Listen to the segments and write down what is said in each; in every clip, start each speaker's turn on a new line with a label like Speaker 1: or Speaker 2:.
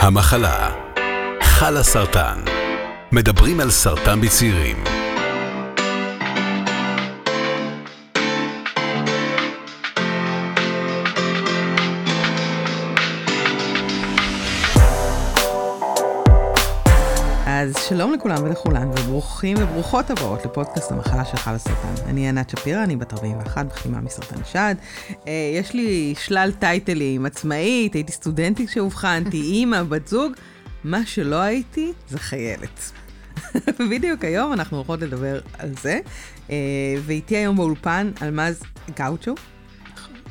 Speaker 1: המחלה. חלה סרטן מדברים על סרטן בצעירים
Speaker 2: שלום לכולם ולכולן, וברוכים וברוכות הבאות לפודקאסט המחלה שלך לסרטן. אני ענת שפירא, אני בת 41, מחלימה מסרטן שד. אה, יש לי שלל טייטלים, עצמאית, הייתי סטודנטית כשאובחנתי, אימא, בת זוג. מה שלא הייתי, זה חיילת. בדיוק היום אנחנו הולכות לדבר על זה, אה, ואיתי היום באולפן אלמז גאוצ'ו.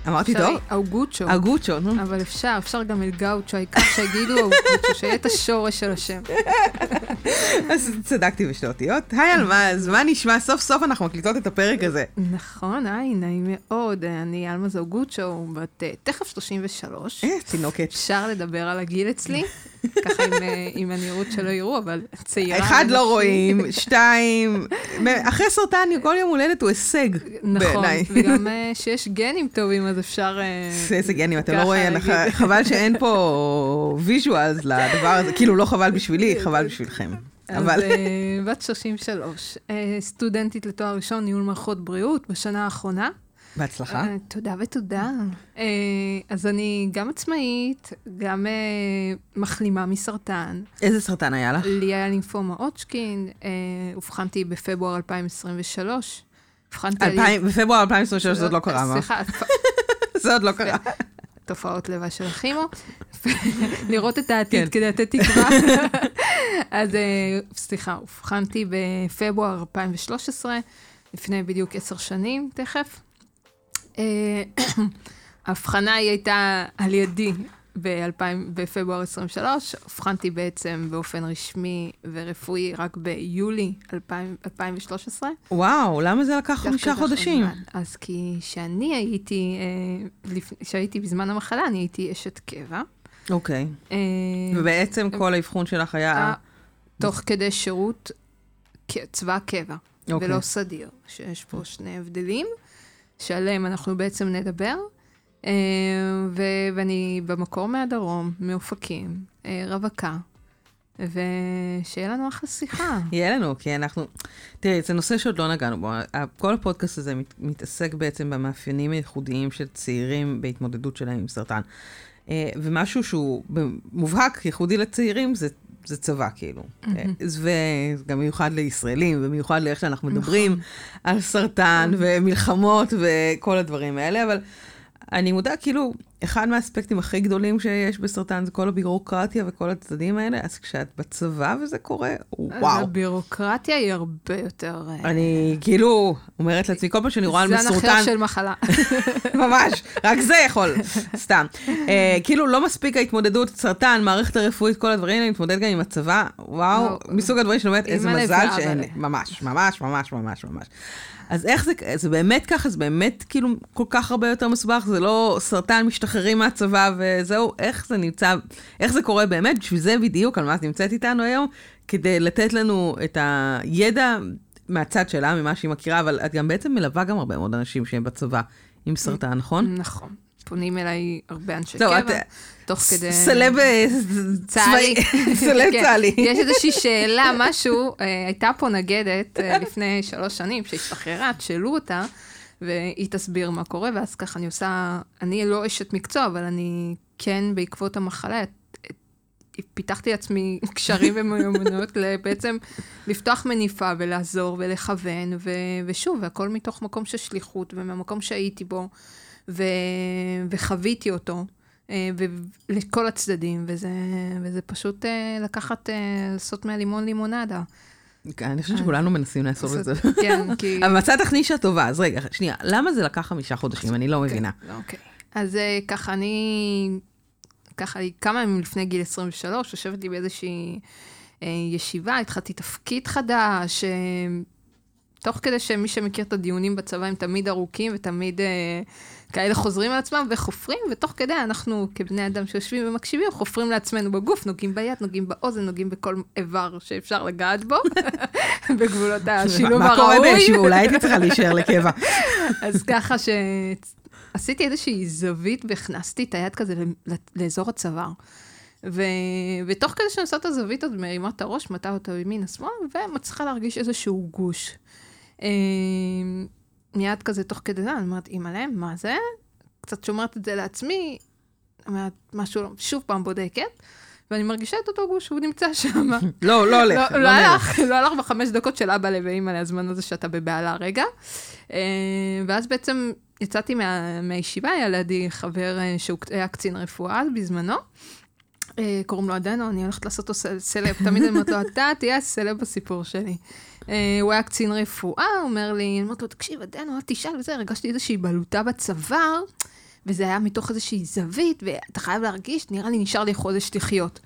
Speaker 2: אמרתי טוב?
Speaker 3: אוגוצ'ו.
Speaker 2: אגוצ'ו, נו.
Speaker 3: אבל אפשר, אפשר גם את גאוצ'ו, העיקר שיגידו אוגוצ'ו, שיהיה את השורש של השם.
Speaker 2: אז צדקתי בשתי אותיות. היי אלמז, מה נשמע? סוף סוף אנחנו מקליטות את הפרק הזה.
Speaker 3: נכון, היי, נעים מאוד. אני אלמה זוגוצ'ו, בת אה, תכף 33.
Speaker 2: אה, תינוקת.
Speaker 3: אפשר לדבר על הגיל אצלי, ככה עם, אה, עם הנראות שלא יראו, אבל צעירה.
Speaker 2: אחד לא. רואים, שתיים, אחרי סרטן כל יום הולדת הוא הישג
Speaker 3: נכון,
Speaker 2: בעיניי.
Speaker 3: וגם אה, שיש גנים טובים, אז אפשר... אה,
Speaker 2: איזה גנים, אתם לא רואים,
Speaker 3: להגיד.
Speaker 2: חבל שאין פה visuals לדבר הזה, כאילו לא חבל בשבילי, חבל בשבילכם. אבל
Speaker 3: אז אה, בת 33, אה, סטודנטית לתואר ראשון, ניהול מערכות בריאות, בשנה האחרונה.
Speaker 2: בהצלחה.
Speaker 3: אה, תודה ותודה. אה, אז אני גם עצמאית, גם אה, מחלימה מסרטן.
Speaker 2: איזה סרטן היה לך?
Speaker 3: לי היה לימפומה אה, אובחנתי בפברואר 2023. אובחנתי על...
Speaker 2: אלפיים- בפברואר 2023 זה עוד לא קרה, מה?
Speaker 3: סליחה,
Speaker 2: זה עוד לא קרה.
Speaker 3: תופעות לוואי של הכימו, לראות את העתיד
Speaker 2: כן.
Speaker 3: כדי לתת תקווה. אז סליחה, אובחנתי בפברואר 2013, לפני בדיוק עשר שנים תכף. אה, ההבחנה היא הייתה על ידי ב-2000 בפברואר 23, אובחנתי בעצם באופן רשמי ורפואי רק ביולי 2000 2013.
Speaker 2: וואו, למה זה לקח חמישה חודשים?
Speaker 3: זמן. אז כי כשאני הייתי, אה, כשהייתי בזמן המחלה, אני הייתי אשת קבע.
Speaker 2: אוקיי.
Speaker 3: אה,
Speaker 2: ובעצם כל האבחון שלך היה...
Speaker 3: תוך כדי שירות צבא קבע,
Speaker 2: אוקיי.
Speaker 3: ולא סדיר, שיש פה שני הבדלים, שעליהם אנחנו בעצם נדבר. אה, ואני במקור מהדרום, מאופקים, אה, רווקה, ושיהיה לנו אחלה שיחה.
Speaker 2: יהיה לנו, כי אנחנו... תראי, זה נושא שעוד לא נגענו בו. כל הפודקאסט הזה מת, מתעסק בעצם במאפיינים הייחודיים של צעירים בהתמודדות שלהם עם סרטן. אה, ומשהו שהוא מובהק, ייחודי לצעירים, זה, זה צבא, כאילו. וגם מיוחד לישראלים, ומיוחד לאיך שאנחנו מדברים על סרטן ומלחמות וכל הדברים האלה, אבל אני מודה, כאילו, אחד מהאספקטים הכי גדולים שיש בסרטן זה כל הבירוקרטיה וכל הצדדים האלה, אז כשאת בצבא וזה קורה, וואו.
Speaker 3: הבירוקרטיה היא הרבה יותר... אה,
Speaker 2: אני כאילו אומרת לעצמי, כל פעם שאני רואה על
Speaker 3: זן אחר של מחלה.
Speaker 2: ממש, רק זה יכול, סתם. אה, כאילו לא מספיק ההתמודדות, סרטן, מערכת הרפואית, כל הדברים האלה, להתמודד גם עם הצבא, וואו,
Speaker 3: וואו.
Speaker 2: מסוג הדברים שאני אומרת, איזה מזל. שאין ממש, ממש, ממש, ממש, ממש. אז איך זה, זה באמת ככה, זה באמת כאילו כל כך הרבה יותר מסובך, זה לא סרטן משתחררים מהצבא וזהו, איך זה נמצא, איך זה קורה באמת, בשביל זה בדיוק, על מה את נמצאת איתנו היום, כדי לתת לנו את הידע מהצד שלה, ממה שהיא מכירה, אבל את גם בעצם מלווה גם הרבה מאוד אנשים שהם בצבא עם סרטן, נכון?
Speaker 3: נכון. פונים אליי הרבה אנשי
Speaker 2: זהו,
Speaker 3: קבע,
Speaker 2: את-
Speaker 3: תוך כדי...
Speaker 2: סלב אה,
Speaker 3: צה"לי.
Speaker 2: סלב
Speaker 3: כן.
Speaker 2: צה"לי.
Speaker 3: יש איזושהי שאלה, משהו, אה, הייתה פה נגדת אה, לפני שלוש שנים, שהשתחררה, תשאלו אותה, והיא תסביר מה קורה, ואז ככה אני עושה, אני לא אשת מקצוע, אבל אני כן, בעקבות המחלה, פיתחתי לעצמי קשרים ומיומנויות בעצם לפתוח מניפה ולעזור ולכוון, ו- ושוב, והכל מתוך מקום של שליחות ומהמקום שהייתי בו, ו- וחוויתי אותו. אה, ולכל הצדדים, וזה, וזה פשוט אה, לקחת, אה, לעשות מהלימון לימונדה.
Speaker 2: אני חושבת שכולנו מנסים לעשות את זה.
Speaker 3: כן, כי...
Speaker 2: אבל מצאת לך נישה טובה, אז רגע, שנייה, למה זה לקח חמישה חודשים? אני לא מבינה.
Speaker 3: אוקיי. אז אה, ככה, אני... ככה, כמה ימים לפני גיל 23, יושבת לי באיזושהי אה, ישיבה, התחלתי תפקיד חדש, אה, תוך כדי שמי שמכיר את הדיונים בצבא הם תמיד ארוכים ותמיד אה, כאלה חוזרים על עצמם וחופרים, ותוך כדי אנחנו כבני אדם שיושבים ומקשיבים, חופרים לעצמנו בגוף, נוגעים ביד, נוגעים באוזן, נוגעים בכל איבר שאפשר לגעת בו, בגבולות השילוב
Speaker 2: מה קורה
Speaker 3: הראוי.
Speaker 2: בישיבה? אולי הייתי צריכה להישאר לקבע.
Speaker 3: אז ככה שעשיתי איזושהי זווית והכנסתי את היד כזה לאזור הצוואר. ו... ותוך כדי שאני עושה את הזווית הזאת, מרימה את הראש, מטה אותו ימינה שמאל, ומצליחה להרגיש איזשהו גוש. אה, מיד כזה תוך כדי זה, אני אומרת, אימא'לה, מה זה? קצת שומרת את זה לעצמי, אומרת, משהו, לא- שוב פעם בודקת, ואני מרגישה את אותו גוש, הוא נמצא שם.
Speaker 2: לא, לא הולך.
Speaker 3: לא, לא הלך, לא הלך בחמש דקות של אבא ואימא לזמן הזה שאתה בבהלה רגע. אה, ואז בעצם יצאתי מה, מהישיבה, היה לידי חבר אה, שהוא היה קצין רפואה בזמנו. אה, קוראים לו עדנו, אני הולכת לעשות אותו סלב, תמיד אני אומרת לו, אתה תהיה הסלב בסיפור שלי. הוא היה קצין רפואה, הוא אומר לי, אני אומרת לו, תקשיב, עדנו, אל תשאל וזה, הרגשתי איזושהי בלוטה בצוואר, וזה היה מתוך איזושהי זווית, ואתה חייב להרגיש, נראה לי נשאר לי חודש לחיות.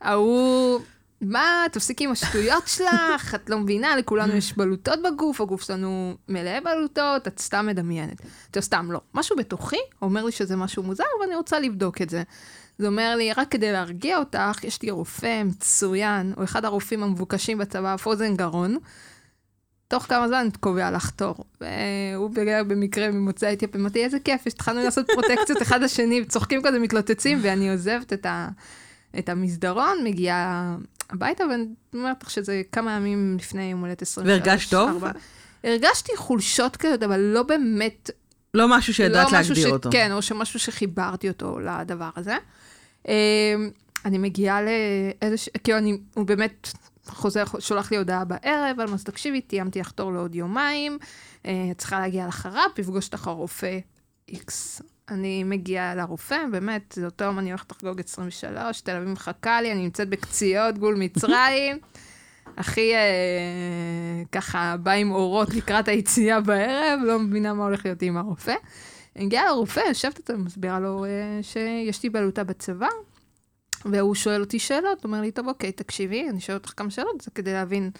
Speaker 3: ההוא, מה, תפסיקי עם השטויות שלך, את לא מבינה, לכולנו יש בלוטות בגוף, הגוף שלנו מלא בלוטות, את סתם מדמיינת. טוב, סתם לא. משהו בתוכי אומר לי שזה משהו מוזר, ואני רוצה לבדוק את זה. זה אומר לי, רק כדי להרגיע אותך, יש לי רופא מצוין, הוא אחד הרופאים המבוקשים בצבא, פוזן גרון. תוך כמה זמן קובע לך תור. והוא במקרה ממוצא אתיופיה, אמרתי, איזה כיף, התחלנו לעשות פרוטקציות אחד לשני, צוחקים כזה, מתלוצצים, ואני עוזבת את, ה, את המסדרון, מגיעה הביתה, ואני אומרת לך שזה כמה ימים לפני יום הולדת 23.
Speaker 2: והרגשת טוב? 4.
Speaker 3: הרגשתי חולשות כאלה, אבל לא באמת...
Speaker 2: לא משהו שידעת לא להגדיר ש... אותו.
Speaker 3: כן, או שמשהו שחיברתי אותו לדבר הזה. אמ, אני מגיעה לאיזה... כאילו, אני... הוא באמת חוזר, שולח לי הודעה בערב, מה תקשיבי, תיאמתי לחתור לעוד יומיים, אה, צריכה להגיע לחר"פ, לפגוש אותך הרופא איקס. אני מגיעה לרופא, באמת, זה אותו יום אני הולכת לחגוג 23, תל אביב מחכה לי, אני נמצאת בקציעות גבול מצרים. הכי אה, ככה בא עם אורות לקראת היציאה בערב, לא מבינה מה הולך להיות עם הרופא. אני מגיעה לרופא, יושבת איתו, מסבירה לו אה, שיש לי בלוטה בצבא, והוא שואל אותי שאלות, אומר לי, טוב, אוקיי, תקשיבי, אני שואל אותך כמה שאלות, זה כדי להבין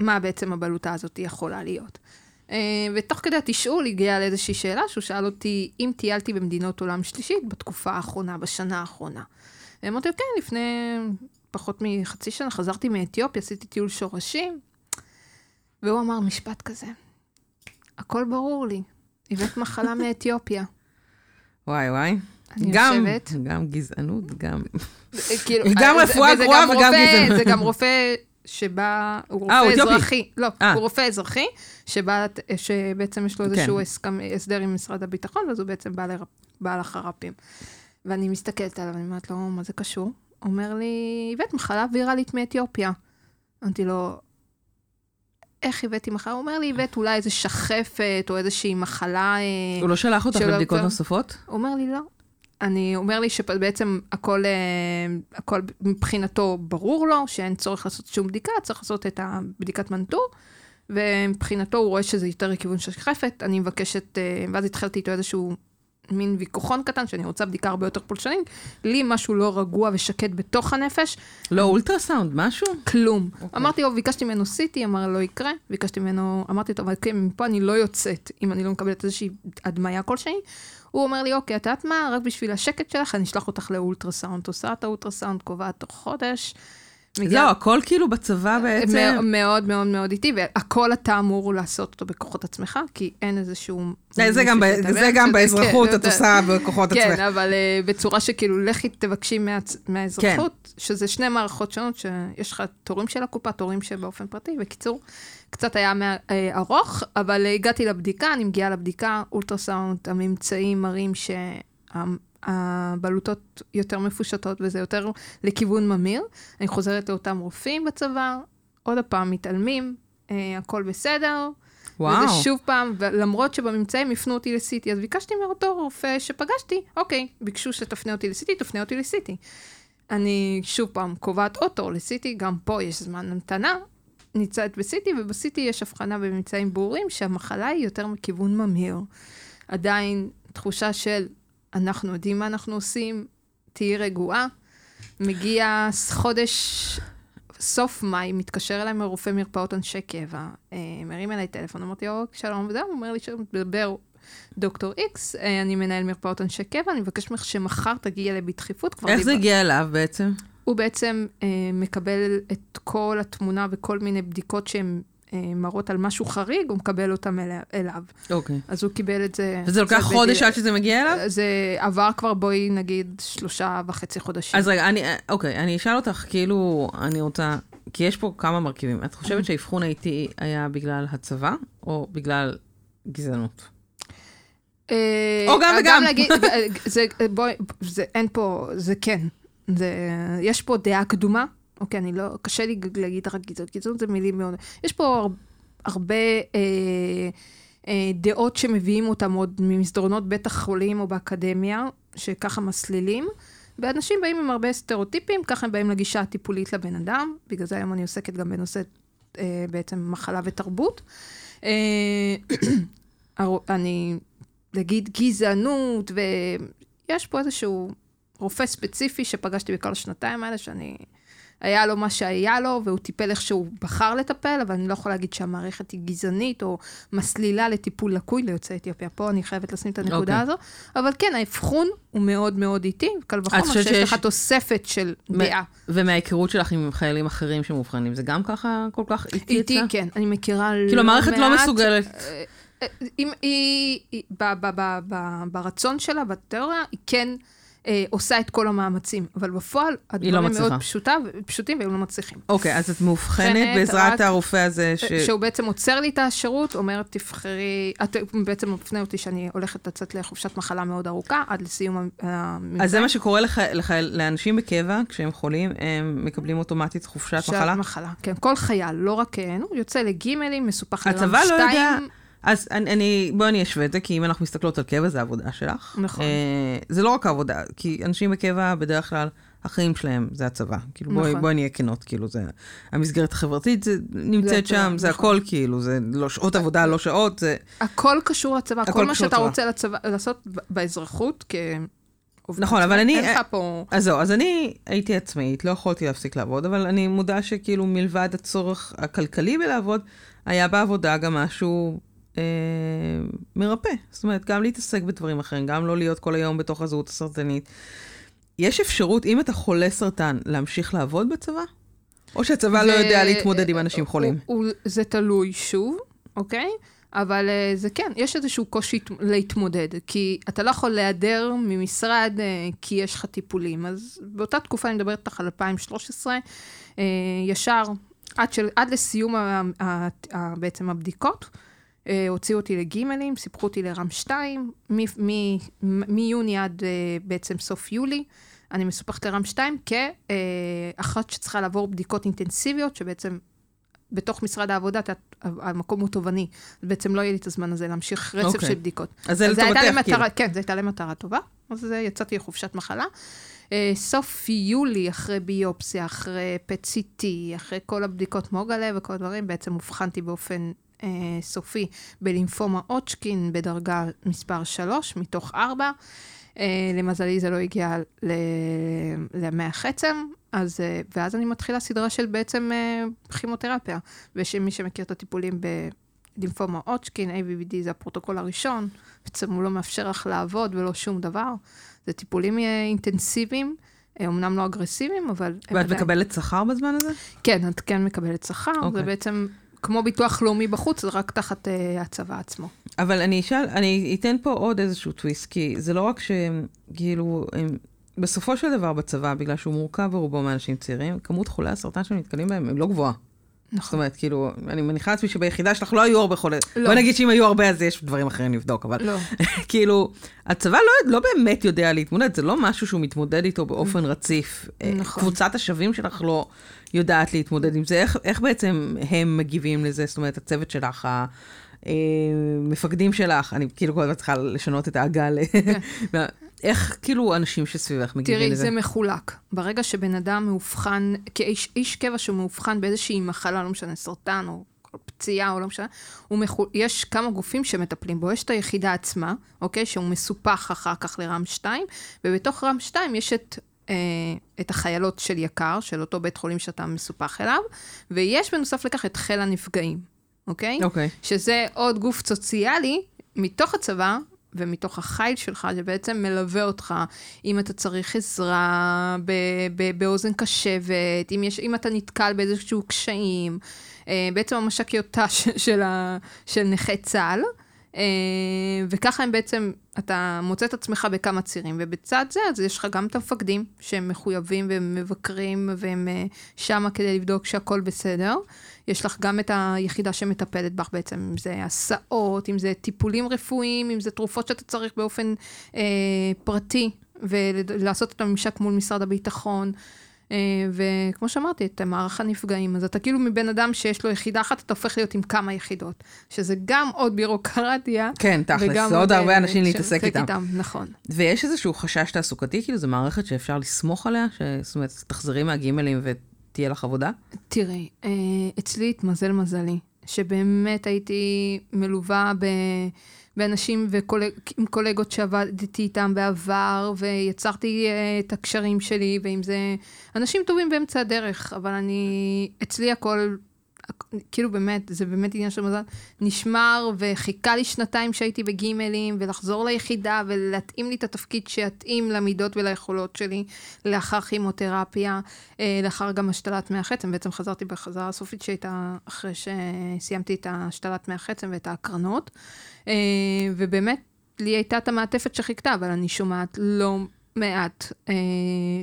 Speaker 3: מה בעצם הבלוטה הזאת יכולה להיות. Uh, ותוך כדי התשאול הגיע לאיזושהי שאלה שהוא שאל אותי אם טיילתי במדינות עולם שלישית בתקופה האחרונה, בשנה האחרונה. אמרתי לו, כן, לפני פחות מחצי שנה חזרתי מאתיופיה, עשיתי טיול שורשים, והוא אמר משפט כזה, הכל ברור לי, הבאת מחלה מאתיופיה.
Speaker 2: וואי וואי. גם. גם גזענות, גם...
Speaker 3: כאילו,
Speaker 2: גם
Speaker 3: אה,
Speaker 2: רפואה גרועה
Speaker 3: גם
Speaker 2: וגם
Speaker 3: רופא-
Speaker 2: גזענות.
Speaker 3: זה גם רופא שבא, הוא
Speaker 2: אה,
Speaker 3: רופא. אזרחי. לא,
Speaker 2: אה.
Speaker 3: הוא רופא אזרחי, שבא, שבעצם יש לו
Speaker 2: כן.
Speaker 3: איזשהו הסדר עם משרד הביטחון, ואז הוא בעצם בא לחר"פים. ואני מסתכלת עליו, אני אומרת לו, מה זה קשור? אומר לי, הבאת מחלה ויראלית מאתיופיה. אמרתי לו, איך הבאתי מחלה? הוא אומר לי, הבאת אולי איזה שחפת או איזושהי מחלה... אה,
Speaker 2: הוא לא שלח אותך לבדיקות. נוספות?
Speaker 3: הוא אומר לי, לא. אני אומר לי שבעצם הכל, אה, הכל מבחינתו ברור לו, שאין צורך לעשות שום בדיקה, צריך לעשות את הבדיקת מנטור, ומבחינתו הוא רואה שזה יותר לכיוון של שחפת, אני מבקשת, אה, ואז התחלתי איתו איזשהו מין ויכוחון קטן, שאני רוצה בדיקה הרבה יותר פולשנית, לי משהו לא רגוע ושקט בתוך הנפש,
Speaker 2: לא אולטרסאונד, משהו?
Speaker 3: כלום. Okay. אמרתי לו, ביקשתי ממנו סיטי, אמר לא יקרה, ביקשתי ממנו, אמרתי לו, אבל כן, מפה אני לא יוצאת, אם אני לא מקבלת איזושהי הדמיה כלשהי. הוא אומר לי, אוקיי, את יודעת מה, רק בשביל השקט שלך, אני אשלח אותך לאולטרסאונד. עושה את האולטרסאונד, קובעת תוך חודש.
Speaker 2: זהו, הכל כאילו בצבא בעצם.
Speaker 3: מא- מאוד מאוד מאוד איטי, והכל אתה אמור לעשות אותו בכוחות עצמך, כי אין איזשהו...
Speaker 2: אה, זה גם זה גם באזרחות,
Speaker 3: כן,
Speaker 2: את עושה בכוחות
Speaker 3: כן,
Speaker 2: עצמך.
Speaker 3: אבל uh, בצורה שכאילו, לכי תבקשי מה, מהאזרחות, כן. שזה שני מערכות שונות, שיש לך תורים של הקופה, תורים שבאופן פרטי. בקיצור, קצת היה אה, ארוך, אבל אה, הגעתי לבדיקה, אני מגיעה לבדיקה, אולטרסאונד, הממצאים מראים שהבלוטות יותר מפושטות וזה יותר לכיוון ממיר. אני חוזרת לאותם רופאים בצבא, עוד פעם מתעלמים, אה, הכל בסדר.
Speaker 2: וואו.
Speaker 3: וזה שוב פעם, ולמרות שבממצאים הפנו אותי לסיטי, אז ביקשתי מאותו רופא שפגשתי, אוקיי, ביקשו שתפנה אותי לסיטי, תפנה אותי לסיטי. אני שוב פעם קובעת תור לסיטי, גם פה יש זמן המתנה, נמצאת בסיטי, ובסיטי יש הבחנה בממצאים ברורים שהמחלה היא יותר מכיוון ממאיר. עדיין תחושה של אנחנו יודעים מה אנחנו עושים, תהיי רגועה. מגיע חודש, סוף מאי, מתקשר אליי מרופא מרפאות אנשי קבע, אה, מרים אליי טלפון, אמרתי לו, שלום וזהו, הוא אומר לי שמדבר דוקטור איקס, אה, אני מנהל מרפאות אנשי קבע, אני מבקש ממך שמחר תגיעי אליי בדחיפות.
Speaker 2: איך זה
Speaker 3: דיבר-
Speaker 2: הגיע אליו בעצם?
Speaker 3: הוא בעצם אה, מקבל את כל התמונה וכל מיני בדיקות שהן מראות על משהו חריג, הוא מקבל אותם אליו.
Speaker 2: אוקיי.
Speaker 3: אז הוא קיבל את זה...
Speaker 2: וזה לוקח
Speaker 3: זה
Speaker 2: חודש
Speaker 3: בדיוק-
Speaker 2: עד שזה מגיע אליו?
Speaker 3: זה עבר כבר, בואי נגיד, שלושה וחצי חודשים.
Speaker 2: אז רגע, אני, אוקיי, אני אשאל אותך, כאילו, אני רוצה, כי יש פה כמה מרכיבים. את חושבת שהאבחון האיטי היה בגלל הצבא, או בגלל גזענות?
Speaker 3: אה,
Speaker 2: או גם וגם.
Speaker 3: להגיד, אה, זה, בואי, זה, אין פה, זה כן. זה, יש פה דעה קדומה, אוקיי, אני לא, קשה לי להגיד רק גזענות, גזענות זה מילים מאוד, יש פה הר, הרבה אה, אה, דעות שמביאים אותם עוד ממסדרונות בית החולים או באקדמיה, שככה מסלילים. ואנשים באים עם הרבה סטריאוטיפים, ככה הם באים לגישה הטיפולית לבן אדם, בגלל זה היום אני עוסקת גם בנושא אה, בעצם מחלה ותרבות. אה, אני, נגיד גזענות, ויש פה איזשהו רופא ספציפי שפגשתי בכל השנתיים האלה, שאני... היה לו מה שהיה לו, והוא טיפל איך שהוא בחר לטפל, אבל אני לא יכולה להגיד שהמערכת היא גזענית או מסלילה לטיפול לקוי ליוצאי אתיופיה. פה אני חייבת לשים את הנקודה
Speaker 2: אוקיי.
Speaker 3: הזו. אבל כן, האבחון הוא מאוד מאוד איטי, קל וחומר שיש
Speaker 2: שיש-
Speaker 3: לך תוספת של דעה.
Speaker 2: ומההיכרות שלך עם חיילים אחרים שמאובחנים, זה גם ככה כל כך איטי אצלה?
Speaker 3: כן, אני מכירה לא מעט...
Speaker 2: כאילו, המערכת לא מסוגלת.
Speaker 3: אה, אה, אם היא, ברצון שלה, בתיאוריה, היא כן אה, עושה את כל המאמצים, אבל בפועל, הדברים מאוד
Speaker 2: מצליחה.
Speaker 3: פשוטה, פשוטים והם לא מצליחים.
Speaker 2: אוקיי, אז את מאובחנת בעזרת
Speaker 3: רק-
Speaker 2: הרופא הזה ש...
Speaker 3: שהוא בעצם עוצר לי את השירות, אומר, תבחרי, את בעצם מפנה אותי שאני הולכת לצאת לחופשת מחלה מאוד ארוכה, עד לסיום המבצע.
Speaker 2: אז זה מה שקורה לח... לח... לאנשים בקבע, כשהם חולים, הם מקבלים אוטומטית חופשת מחלה?
Speaker 3: מחלה, כן. כל חייל, לא רק, אה, נו, יוצא לגימלים, מסופח לרם
Speaker 2: הצבא לא יודע... אז אני, אני, בואי אני אשווה את זה, כי אם אנחנו מסתכלות על קבע, זה העבודה שלך.
Speaker 3: נכון.
Speaker 2: אה, זה לא רק העבודה, כי אנשים בקבע, בדרך כלל, החיים שלהם זה הצבא. כאילו,
Speaker 3: נכון.
Speaker 2: בואי נהיה כנות, כאילו, זה... המסגרת החברתית זה נמצאת
Speaker 3: הצבא,
Speaker 2: שם, זה
Speaker 3: נכון.
Speaker 2: הכל, כאילו, זה לא שעות עבודה, לא שעות, זה...
Speaker 3: הכל קשור לצבא,
Speaker 2: הכל
Speaker 3: כל מה שאתה
Speaker 2: לצבא.
Speaker 3: רוצה לצבא, לעשות באזרחות, כעובד
Speaker 2: נכון, אבל אני-
Speaker 3: אין לך פה...
Speaker 2: אז זהו, אז אני הייתי עצמאית, לא יכולתי להפסיק לעבוד, אבל אני מודה שכאילו מלבד הצורך הכלכלי בלעבוד, היה בעבודה גם משהו אה, מרפא. זאת אומרת, גם להתעסק בדברים אחרים, גם לא להיות כל היום בתוך הזהות הסרטנית. יש אפשרות, אם אתה חולה סרטן, להמשיך לעבוד בצבא? או שהצבא לא
Speaker 3: זה-
Speaker 2: יודע להתמודד עם אנשים חולים?
Speaker 3: הוא- הוא- זה תלוי שוב, אוקיי? אבל אה, זה כן, יש איזשהו קושי הת- להתמודד, כי אתה לא יכול להיעדר ממשרד אה, כי יש לך טיפולים. אז באותה תקופה, אני מדברת איתך על 2013, אה, ישר, עד, של, עד לסיום ה, ה, ה, בעצם הבדיקות, אה, הוציאו אותי לגימלים, סיפחו אותי לרם 2, מ- מ- מ- מיוני עד אה, בעצם סוף יולי. אני מסופחת לרם 2 כאחת שצריכה לעבור בדיקות אינטנסיביות, שבעצם בתוך משרד העבודה, המקום הוא תובעני. בעצם לא יהיה לי את הזמן הזה להמשיך רצף
Speaker 2: אוקיי.
Speaker 3: של בדיקות.
Speaker 2: אז זה לטובתך, כאילו.
Speaker 3: כן, זו הייתה למטרה טובה. אז אה, יצאתי לחופשת מחלה. אה, סוף יולי, אחרי ביופסיה, אחרי PET-CT, אחרי כל הבדיקות מוגלה וכל הדברים, בעצם אובחנתי באופן אה, סופי בלימפומה אוצ'קין בדרגה מספר 3 מתוך 4. אה, למזלי זה לא הגיע ל- למח עצם, אז, אה, ואז אני מתחילה סדרה של בעצם אה, כימותרפיה. ומי שמכיר את הטיפולים בלימפומה הודג'קין, ABVD זה הפרוטוקול הראשון, בעצם הוא לא מאפשר לך לעבוד ולא שום דבר. זה טיפולים אה, אינטנסיביים, אה, אמנם לא אגרסיביים, אבל...
Speaker 2: ואת
Speaker 3: עדיין-
Speaker 2: מקבלת שכר בזמן הזה?
Speaker 3: כן, את כן מקבלת שכר,
Speaker 2: אוקיי.
Speaker 3: זה בעצם כמו ביטוח לאומי בחוץ, זה רק תחת אה, הצבא עצמו.
Speaker 2: אבל אני אשאל, אני אתן פה עוד איזשהו טוויסט, כי זה לא רק שהם, כאילו, הם, בסופו של דבר בצבא, בגלל שהוא מורכב ורובו מאנשים צעירים, כמות חולי הסרטן שנתקלים בהם הם לא גבוהה. זאת
Speaker 3: נכון.
Speaker 2: אומרת, כאילו, אני מניחה לעצמי שביחידה שלך לא היו הרבה חולי...
Speaker 3: לא.
Speaker 2: בוא נגיד שאם היו הרבה, אז יש דברים אחרים לבדוק, אבל
Speaker 3: לא.
Speaker 2: כאילו, הצבא לא, לא באמת יודע להתמודד, זה לא משהו שהוא מתמודד איתו באופן רציף. אה,
Speaker 3: נכון.
Speaker 2: קבוצת השווים שלך לא יודעת להתמודד עם זה. איך, איך בעצם הם מגיבים לזה? זאת אומרת, הצוות שלך, המפקדים שלך, אני כאילו כל הזמן צריכה לשנות את ההגה ל... איך כאילו אנשים שסביבך מגיבים
Speaker 3: תראי,
Speaker 2: לזה?
Speaker 3: זה מחולק. ברגע שבן אדם מאובחן, כאיש איש קבע שמאובחן באיזושהי מחלה, לא משנה, סרטן או פציעה או לא משנה, מחול... יש כמה גופים שמטפלים בו. יש את היחידה עצמה, אוקיי? שהוא מסופח אחר כך לרם 2, ובתוך רם 2 יש את... אה, את החיילות של יקר, של אותו בית חולים שאתה מסופח אליו, ויש בנוסף לכך את חיל הנפגעים, אוקיי?
Speaker 2: אוקיי.
Speaker 3: שזה עוד גוף סוציאלי מתוך הצבא, ומתוך החיל שלך, זה בעצם מלווה אותך. אם אתה צריך עזרה ב- ב- באוזן קשבת, אם, יש, אם אתה נתקל באיזשהו קשיים, אה, בעצם המש"קיות ת"ש של, ה- של נכי צה"ל. אה, וככה הם בעצם, אתה מוצא את עצמך בכמה צירים, ובצד זה, אז יש לך גם את המפקדים שהם מחויבים והם מבקרים והם אה, שמה כדי לבדוק שהכל בסדר. יש לך גם את היחידה שמטפלת בך בעצם, אם זה הסעות, אם זה טיפולים רפואיים, אם זה תרופות שאתה צריך באופן אה, פרטי, ולעשות את הממשק מול משרד הביטחון. אה, וכמו שאמרתי, את מערך הנפגעים. אז אתה כאילו מבן אדם שיש לו יחידה אחת, אתה הופך להיות עם כמה יחידות. שזה גם עוד בירוקרטיה.
Speaker 2: כן, תכלס, זה עוד הרבה אנשים להתעסק איתם.
Speaker 3: איתם. נכון.
Speaker 2: ויש איזשהו חשש תעסוקתי, כאילו זו מערכת שאפשר לסמוך עליה? ש... זאת אומרת, תחזרי מהגימלים ותהיה לך עבודה?
Speaker 3: תראי, אה, אצלי התמזל מזלי, שבאמת הייתי מלווה ב... באנשים וקולג, עם קולגות שעבדתי איתם בעבר, ויצרתי uh, את הקשרים שלי, ואם זה אנשים טובים באמצע הדרך, אבל אני, אצלי הכל, כאילו באמת, זה באמת עניין של מזל, נשמר וחיכה לי שנתיים שהייתי בגימלים, ולחזור ליחידה ולהתאים לי את התפקיד שיתאים למידות וליכולות שלי, לאחר כימותרפיה, uh, לאחר גם השתלת מח עצם, בעצם חזרתי בחזרה הסופית שהייתה אחרי שסיימתי את השתלת מח עצם ואת ההקרנות. Uh, ובאמת, לי הייתה את המעטפת שחיכתה, אבל אני שומעת לא מעט uh,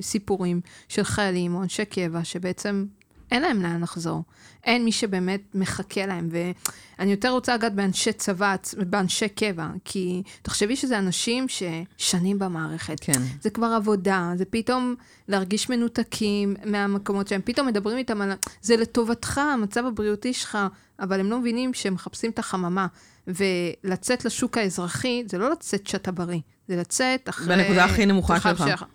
Speaker 3: סיפורים של חיילים או אנשי קבע, שבעצם אין להם לאן לחזור. אין מי שבאמת מחכה להם. ואני יותר רוצה לגעת באנשי צבא, באנשי קבע, כי תחשבי שזה אנשים ששנים במערכת.
Speaker 2: כן.
Speaker 3: זה כבר עבודה, זה פתאום להרגיש מנותקים מהמקומות שהם, פתאום מדברים איתם על... זה לטובתך, המצב הבריאותי שלך, אבל הם לא מבינים שהם מחפשים את החממה. ולצאת לשוק האזרחי, זה לא לצאת שאתה בריא, זה לצאת אחרי...
Speaker 2: בנקודה הכי נמוכה שלך.
Speaker 3: שלך.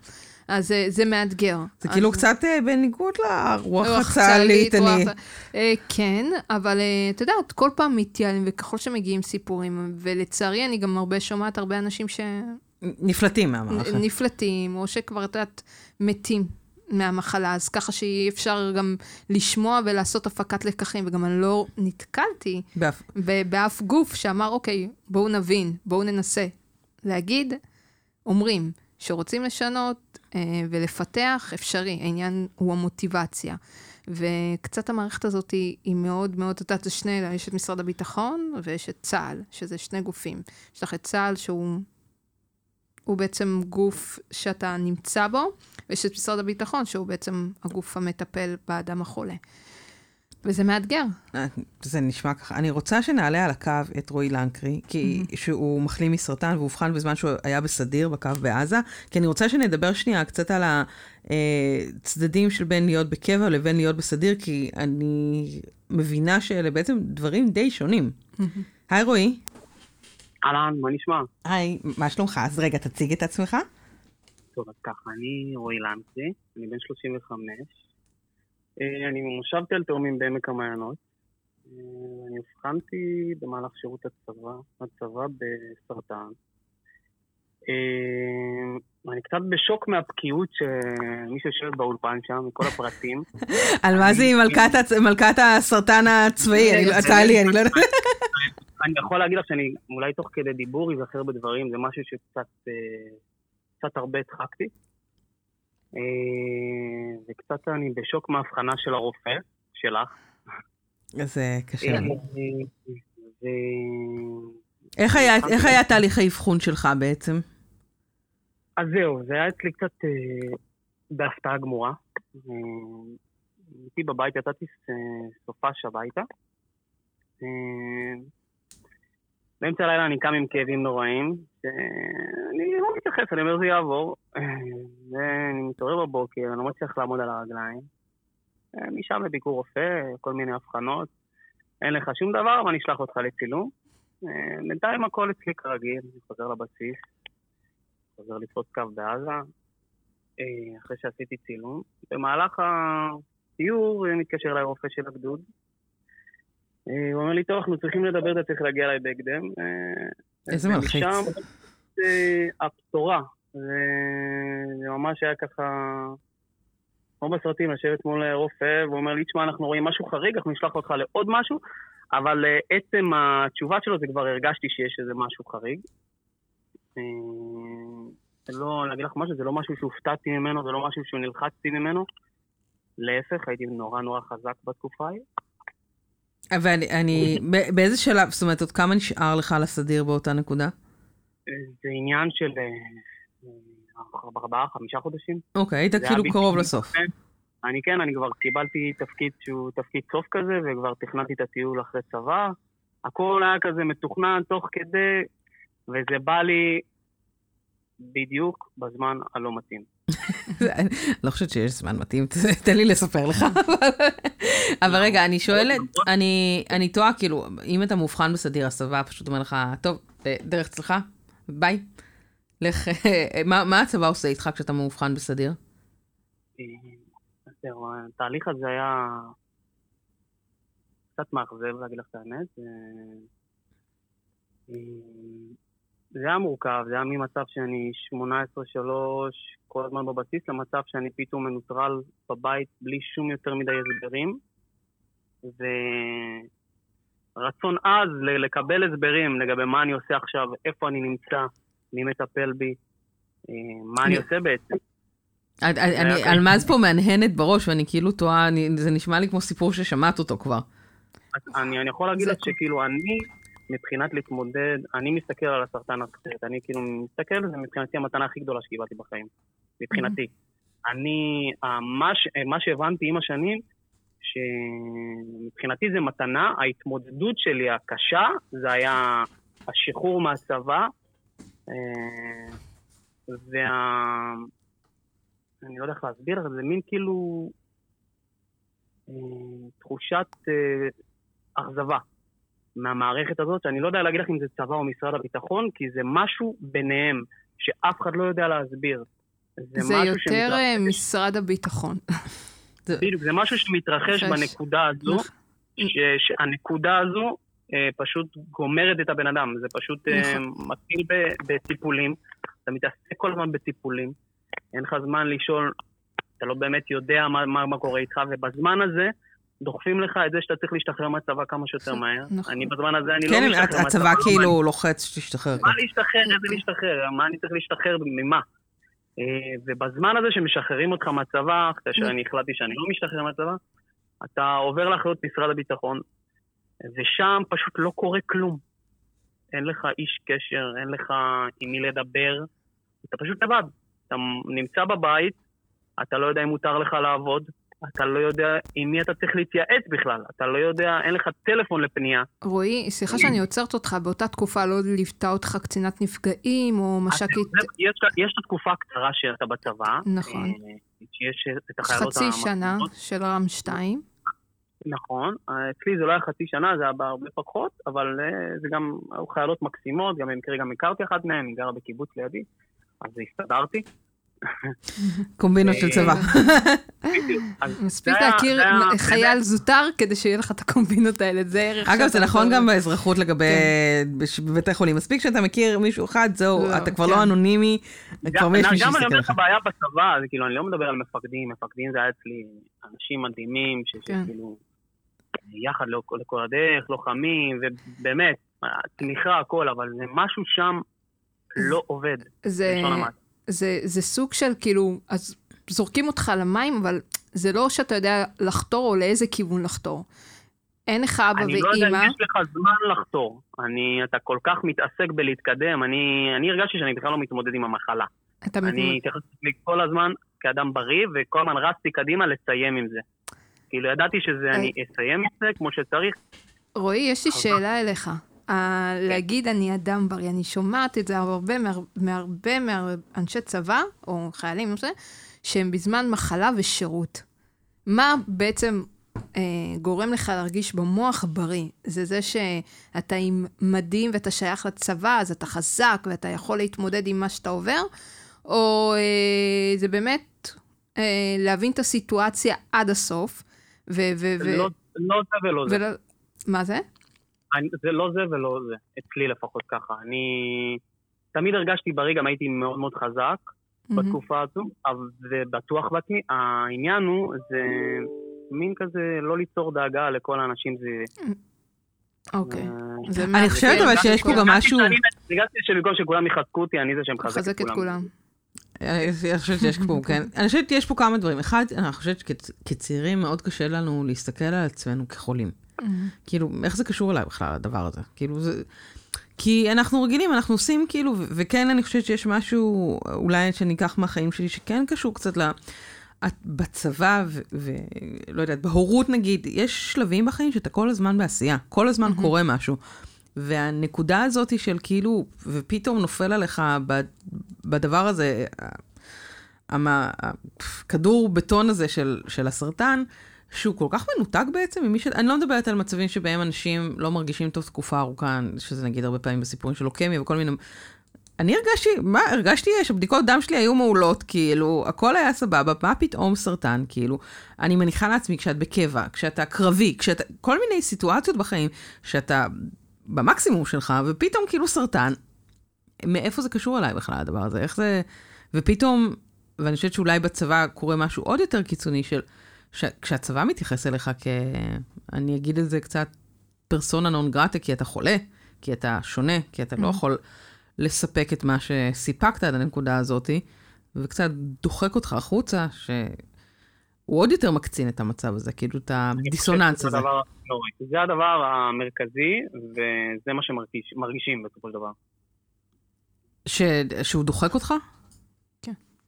Speaker 3: אז זה, מאתגר.
Speaker 2: זה כאילו קצת uh, בניגוד לרוח הצה"לית, אני...
Speaker 3: Uh, כן, אבל uh, את יודעת, כל פעם מתייעלים, וככל שמגיעים סיפורים, ולצערי אני גם הרבה שומעת הרבה אנשים ש...
Speaker 2: נפלטים מהמערכת.
Speaker 3: נפלטים, או שכבר, את יודעת, מתים מהמחלה, אז ככה שאי אפשר גם לשמוע ולעשות הפקת לקחים, וגם אני לא נתקלתי באף, באף גוף שאמר, אוקיי, בואו נבין, בואו ננסה. להגיד, אומרים, שרוצים לשנות אה, ולפתח, אפשרי, העניין הוא המוטיבציה. וקצת המערכת הזאת היא, היא מאוד מאוד, את יודעת, זה שני, יש את משרד הביטחון ויש את צה"ל, שזה שני גופים. יש לך את צה"ל שהוא הוא בעצם גוף שאתה נמצא בו, ויש את משרד הביטחון, שהוא בעצם הגוף המטפל באדם החולה. וזה מאתגר.
Speaker 2: אה, זה נשמע ככה. אני רוצה שנעלה על הקו את רועי לנקרי, כי mm-hmm. שהוא מחלים מסרטן ואובחן בזמן שהוא היה בסדיר, בקו בעזה, כי אני רוצה שנדבר שנייה קצת על הצדדים של בין להיות בקבע לבין להיות בסדיר, כי אני מבינה שאלה בעצם דברים די שונים. Mm-hmm. היי רועי.
Speaker 4: אהלן, מה נשמע?
Speaker 2: היי, מה שלומך? אז רגע, תציג את עצמך.
Speaker 4: טוב, אז ככה, אני רועי לנקרי, אני בן 35. אה, אני ממושב תל תאומים בעמק המעיינות. אה, אני אובחנתי במהלך שירות הצבא, הצבא בסרטן. אה, אני קצת בשוק מהבקיאות שמי שיושב באולפן שם, מכל הפרטים.
Speaker 2: על מה זה עם מלכת הסרטן הצבאי? צה"לי, אני לא יודעת.
Speaker 4: אני יכול להגיד לך שאני אולי תוך כדי דיבור אזכר בדברים, זה משהו שקצת קצת הרבה הדחקתי. אה, וקצת אני בשוק מההבחנה של הרופא, שלך.
Speaker 2: זה קשה. אה, איך היה תהליך האבחון שלך בעצם?
Speaker 4: אז זהו, זה היה אצלי קצת אה, בהפתעה גמורה. הייתי בבית, יצאתי סופש הביתה. באמצע הלילה אני קם עם כאבים נוראים, שאני לא מתייחס, אני אומר זה יעבור. ואני מתעורר בבוקר, אני לא מצליח לעמוד על הרגליים. משם לביקור רופא, כל מיני אבחנות. אין לך שום דבר, אבל אני אשלח אותך לצילום. בינתיים הכל אצלי כרגיל, אני חוזר לבסיס, חוזר לתפוס קו בעזה, אחרי שעשיתי צילום. במהלך הסיור מתקשר אליי רופא של הגדוד, הוא אומר לי, טוב, אנחנו צריכים לדבר, אתה צריך להגיע אליי בהקדם. אה,
Speaker 2: איזה מלחיץ.
Speaker 4: ומשם אה, הבשורה, זה ממש היה ככה, כמו בסרטים, לשבת מול רופא, והוא אומר לי, תשמע, אנחנו רואים משהו חריג, אנחנו נשלח אותך לעוד משהו, אבל עצם התשובה שלו, זה כבר הרגשתי שיש איזה משהו חריג. לא, להגיד לך משהו, זה לא משהו שהופתעתי ממנו, זה לא משהו שנלחצתי ממנו. להפך, הייתי נורא נורא חזק בתקופה ההיא.
Speaker 2: ואני, באיזה שלב, זאת אומרת, עוד כמה נשאר לך לסדיר באותה נקודה?
Speaker 4: זה עניין של ארבעה, חמישה חודשים.
Speaker 2: אוקיי, היית כאילו קרוב לסוף.
Speaker 4: אני כן, אני כבר קיבלתי תפקיד שהוא תפקיד סוף כזה, וכבר תכננתי את הטיול אחרי צבא. הכל היה כזה מתוכנן תוך כדי, וזה בא לי בדיוק בזמן הלא מתאים.
Speaker 2: לא חושבת שיש זמן מתאים, תן לי לספר לך. אבל רגע, אני שואלת, אני תוהה, כאילו, אם אתה מאובחן בסדיר, הצבא פשוט אומר לך, טוב, דרך אצלך, ביי. לך, מה הצבא עושה איתך כשאתה מאובחן בסדיר?
Speaker 4: זהו, התהליך הזה היה קצת מאכזב, להגיד לך את האמת. זה היה מורכב, זה היה ממצב שאני 18-3 כל הזמן בבסיס, למצב שאני פתאום מנוטרל בבית בלי שום יותר מדי הסברים. ורצון עז לקבל הסברים לגבי מה אני עושה עכשיו, איפה אני נמצא, מי מטפל בי, אה, מה אני עושה בעצם.
Speaker 2: אלמז פה מהנהנת בראש, ואני כאילו תוהה, זה נשמע לי כמו סיפור ששמעת אותו כבר.
Speaker 4: אני יכול להגיד לך שכאילו אני, מבחינת להתמודד, אני מסתכל על הסרטן אחרת, אני כאילו מסתכל, זה מבחינתי המתנה הכי גדולה שקיבלתי בחיים, מבחינתי. אני, מה שהבנתי עם השנים, שמבחינתי זה מתנה, ההתמודדות שלי הקשה, זה היה השחרור מהצבא, אה, וה... אני לא יודע איך להסביר זה מין כאילו אה, תחושת אה, אכזבה מהמערכת הזאת, שאני לא יודע להגיד לך אם זה צבא או משרד הביטחון, כי זה משהו ביניהם שאף אחד לא יודע להסביר.
Speaker 3: זה, זה יותר. אה, משרד הביטחון.
Speaker 4: בדיוק, זה משהו שמתרחש בנקודה הזו, נכון. שהנקודה הזו אה, פשוט גומרת את הבן אדם, זה פשוט אה, נכון. מתחיל בטיפולים, אתה מתעסק כל הזמן בטיפולים. אין לך זמן לשאול, אתה לא באמת יודע מה, מה, מה קורה איתך, ובזמן הזה דוחפים לך את זה שאתה צריך להשתחרר מהצבא כמה שיותר מהר. נכון. אני בזמן הזה, אני לא
Speaker 2: כן,
Speaker 4: לא משתחרר
Speaker 2: מהצבא. כן, הצבא כאילו לוחץ שתשתחרר.
Speaker 4: מה להשתחרר, איזה להשתחרר, מה אני צריך להשתחרר, ממה? אה, ובזמן הזה שמשחררים אותך מהצבא, כאשר אני החלטתי שאני לא משתחרר מהצבא, אתה עובר לאחריות משרד הביטחון, ושם פשוט לא קורה כלום. אין לך איש קשר, אין לך עם מי לדבר, אתה פשוט לבד. אתה נמצא בבית, אתה לא יודע אם מותר לך לעבוד, אתה לא יודע עם מי אתה צריך להתייעץ בכלל, אתה לא יודע, אין לך טלפון לפנייה.
Speaker 3: רועי, סליחה שאני עוצרת אותך, באותה תקופה לא ליוותה אותך קצינת נפגעים או מש"קית...
Speaker 4: יש, יש את התקופה הקצרה שאתה בצבא.
Speaker 3: נכון. אה,
Speaker 4: שיש את החיילות
Speaker 3: חצי שנה של רם 2.
Speaker 4: נכון, אצלי זה לא היה חצי שנה, זה היה בהרבה פחות, אבל אה, זה גם, היו חיילות מקסימות, גם במקרה גם הכרתי אחת מהן, היא גרה בקיבוץ לידי. אז הסתדרתי.
Speaker 2: קומבינות של צבא.
Speaker 3: מספיק להכיר חייל זוטר כדי שיהיה לך את הקומבינות האלה, זה ערך.
Speaker 2: אגב, זה נכון גם באזרחות לגבי כן. בבתי חולים. מספיק שאתה מכיר מישהו אחד, זהו, לא, אתה כבר לא כן. אנונימי, כבר יש מי
Speaker 4: שיסתכל לך. גם אני אומר לך בעיה בצבא, כאילו, אני לא מדבר על מפקדים, מפקדים זה היה אצלי אנשים מדהימים, כן. שכאילו, יחד לכל הדרך, לוחמים, ובאמת, תמיכה, הכל, אבל זה משהו שם לא עובד.
Speaker 3: זה, זה, זה סוג של כאילו, אז זורקים אותך למים, אבל זה לא שאתה יודע לחתור או לאיזה כיוון לחתור. אין לך אבא ואימא. אני לא יודע
Speaker 4: אם יש לך זמן לחתור. אני, אתה כל כך מתעסק בלהתקדם, אני, אני הרגשתי שאני בכלל לא מתמודד עם המחלה. אתה מתמודד. אני התייחסתי כל הזמן כאדם בריא, וכל הזמן רצתי קדימה לסיים עם זה. כאילו, ידעתי שזה, אני אסיים עם זה כמו שצריך.
Speaker 3: רועי, יש לי שאלה אליך. להגיד אני אדם בריא, אני שומעת את זה הרבה מהרבה מאנשי צבא, או חיילים, לא שהם בזמן מחלה ושירות. מה בעצם אה, גורם לך להרגיש במוח בריא? זה זה שאתה עם מדים ואתה שייך לצבא, אז אתה חזק ואתה יכול להתמודד עם מה שאתה עובר? או אה, זה באמת אה, להבין את הסיטואציה עד הסוף? ו... ו, ו
Speaker 4: לא, לא זה ולא זה.
Speaker 3: מה זה?
Speaker 4: אני, זה לא זה ולא זה, אצלי לפחות ככה. אני תמיד הרגשתי בריא, גם הייתי מאוד מאוד חזק mm-hmm. בתקופה הזו, ובטוח בעצמי. העניין הוא, זה מין כזה לא ליצור דאגה לכל האנשים, זה...
Speaker 3: אוקיי.
Speaker 4: אה,
Speaker 2: אני. חושבת אבל שיש פה גם משהו...
Speaker 4: אני- הרגשתי שבמקום שכולם יחזקו אותי, אני זה שמחזק
Speaker 3: מחזק את כולם.
Speaker 2: אני אני חושבת שיש פה, כן. אני חושבת שיש פה כמה דברים. אחד, אני חושבת שכצעירים מאוד קשה לנו להסתכל על עצמנו כחולים. כאילו, איך זה קשור אליי בכלל, הדבר הזה? כאילו, זה... כי אנחנו רגילים, אנחנו עושים כאילו, ו- וכן אני חושבת שיש משהו, אולי שאני אקח מהחיים שלי, שכן קשור קצת ל... את בצבא, ולא יודעת, בהורות נגיד, יש שלבים בחיים שאתה כל הזמן בעשייה, כל הזמן קורה משהו. והנקודה הזאת של כאילו, ופתאום נופל עליך ב- בדבר הזה, המ- הכדור בטון הזה של, של הסרטן, שהוא כל כך מנותק בעצם ממי ש... אני לא מדברת על מצבים שבהם אנשים לא מרגישים טוב תקופה ארוכה, שזה נגיד הרבה פעמים בסיפורים של לוקמיה וכל מיני... אני הרגשתי, מה, הרגשתי שהבדיקות דם שלי היו מעולות, כאילו, הכל היה סבבה, מה פתאום סרטן, כאילו, אני מניחה לעצמי, כשאת בקבע, כשאתה קרבי, כשאתה, כל מיני סיטואציות בחיים, שאתה במקסימום שלך, ופתאום כאילו סרטן, מאיפה זה קשור אליי בכלל, הדבר הזה? איך זה... ופתאום, ואני חושבת שאולי בצבא קורה משהו עוד יותר קיצוני, של... ש... כשהצבא מתייחס אליך כ... אני אגיד את זה קצת פרסונה נון גרטה, כי אתה חולה, כי אתה שונה, כי אתה לא יכול לספק את מה שסיפקת עד הנקודה הזאתי, וקצת דוחק אותך החוצה, שהוא עוד יותר מקצין את המצב הזה, כאילו את הדיסוננס
Speaker 4: זה
Speaker 2: הזה.
Speaker 4: הדבר הנוראי. זה הדבר המרכזי, וזה מה שמרגישים בסופו של דבר.
Speaker 2: ש... שהוא דוחק אותך?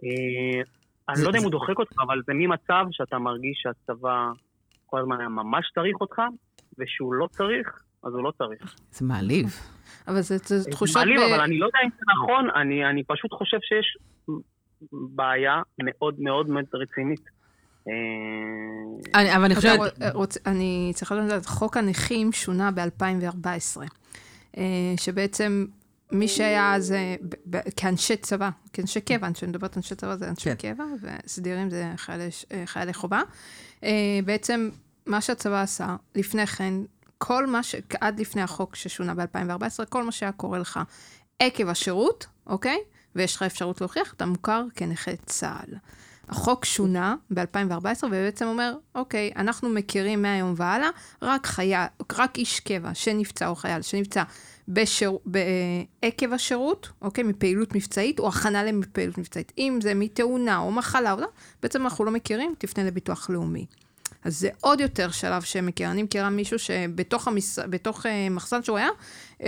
Speaker 4: אה, אני
Speaker 2: זה-
Speaker 4: לא יודע אם
Speaker 2: זה-
Speaker 4: הוא דוחק אותך, אבל זה ממצב שאתה מרגיש שהצבא כל הזמן היה ממש צריך אותך, ושהוא לא צריך, אז הוא לא צריך.
Speaker 2: זה מעליב.
Speaker 3: אבל זה זה
Speaker 4: זה. מעליב,
Speaker 3: ב-
Speaker 4: אבל אני לא יודע אם זה נכון, אני, אני פשוט חושב שיש בעיה מאוד מאוד מאוד רצינית. אה,
Speaker 2: אני, אבל אני חושבת...
Speaker 3: אני צריכה לדעת, חוק הנכים שונה ב-2014, שבעצם מי שהיה אז כאנשי צבא, כאנשי קבע, אני מדברת אנשי צבא זה אנשי
Speaker 2: כן.
Speaker 3: קבע, וסדירים זה חיילי, אה, חיילי חובה. אה, בעצם מה שהצבא עשה, לפני כן, כל מה ש... עד לפני החוק ששונה ב-2014, כל מה שהיה קורה לך עקב השירות, אוקיי? ויש לך אפשרות להוכיח, אתה מוכר כנכה צה"ל. החוק שונה ב-2014, ובעצם אומר, אוקיי, אנחנו מכירים מהיום והלאה, רק חייל, רק איש קבע שנפצע או חייל שנפצע בשיר, ב, עקב השירות, אוקיי, מפעילות מבצעית או הכנה לפעילות מבצעית. אם זה מתאונה או מחלה, או לא, בעצם אנחנו לא מכירים, תפנה לביטוח לאומי. אז זה עוד יותר שלב שמכיר. אני מכירה מישהו שבתוך המס... בתוך, uh, מחסן שהוא היה, uh,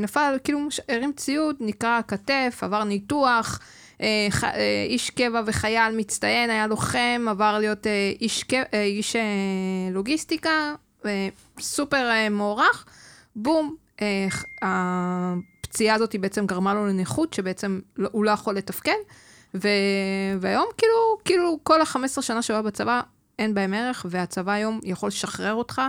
Speaker 3: נפל, כאילו, הרים ציוד, נקרע כתף, עבר ניתוח, uh, ח... uh, איש קבע וחייל מצטיין, היה לוחם, עבר להיות uh, איש, uh, איש uh, לוגיסטיקה, uh, סופר uh, מוערך, בום, הפציעה הזאת בעצם גרמה לו לנכות, שבעצם לא, הוא לא יכול לתפקד. ו... והיום כאילו, כאילו כל ה-15 שנה שהוא היה בצבא, אין בהם ערך, והצבא היום יכול לשחרר אותך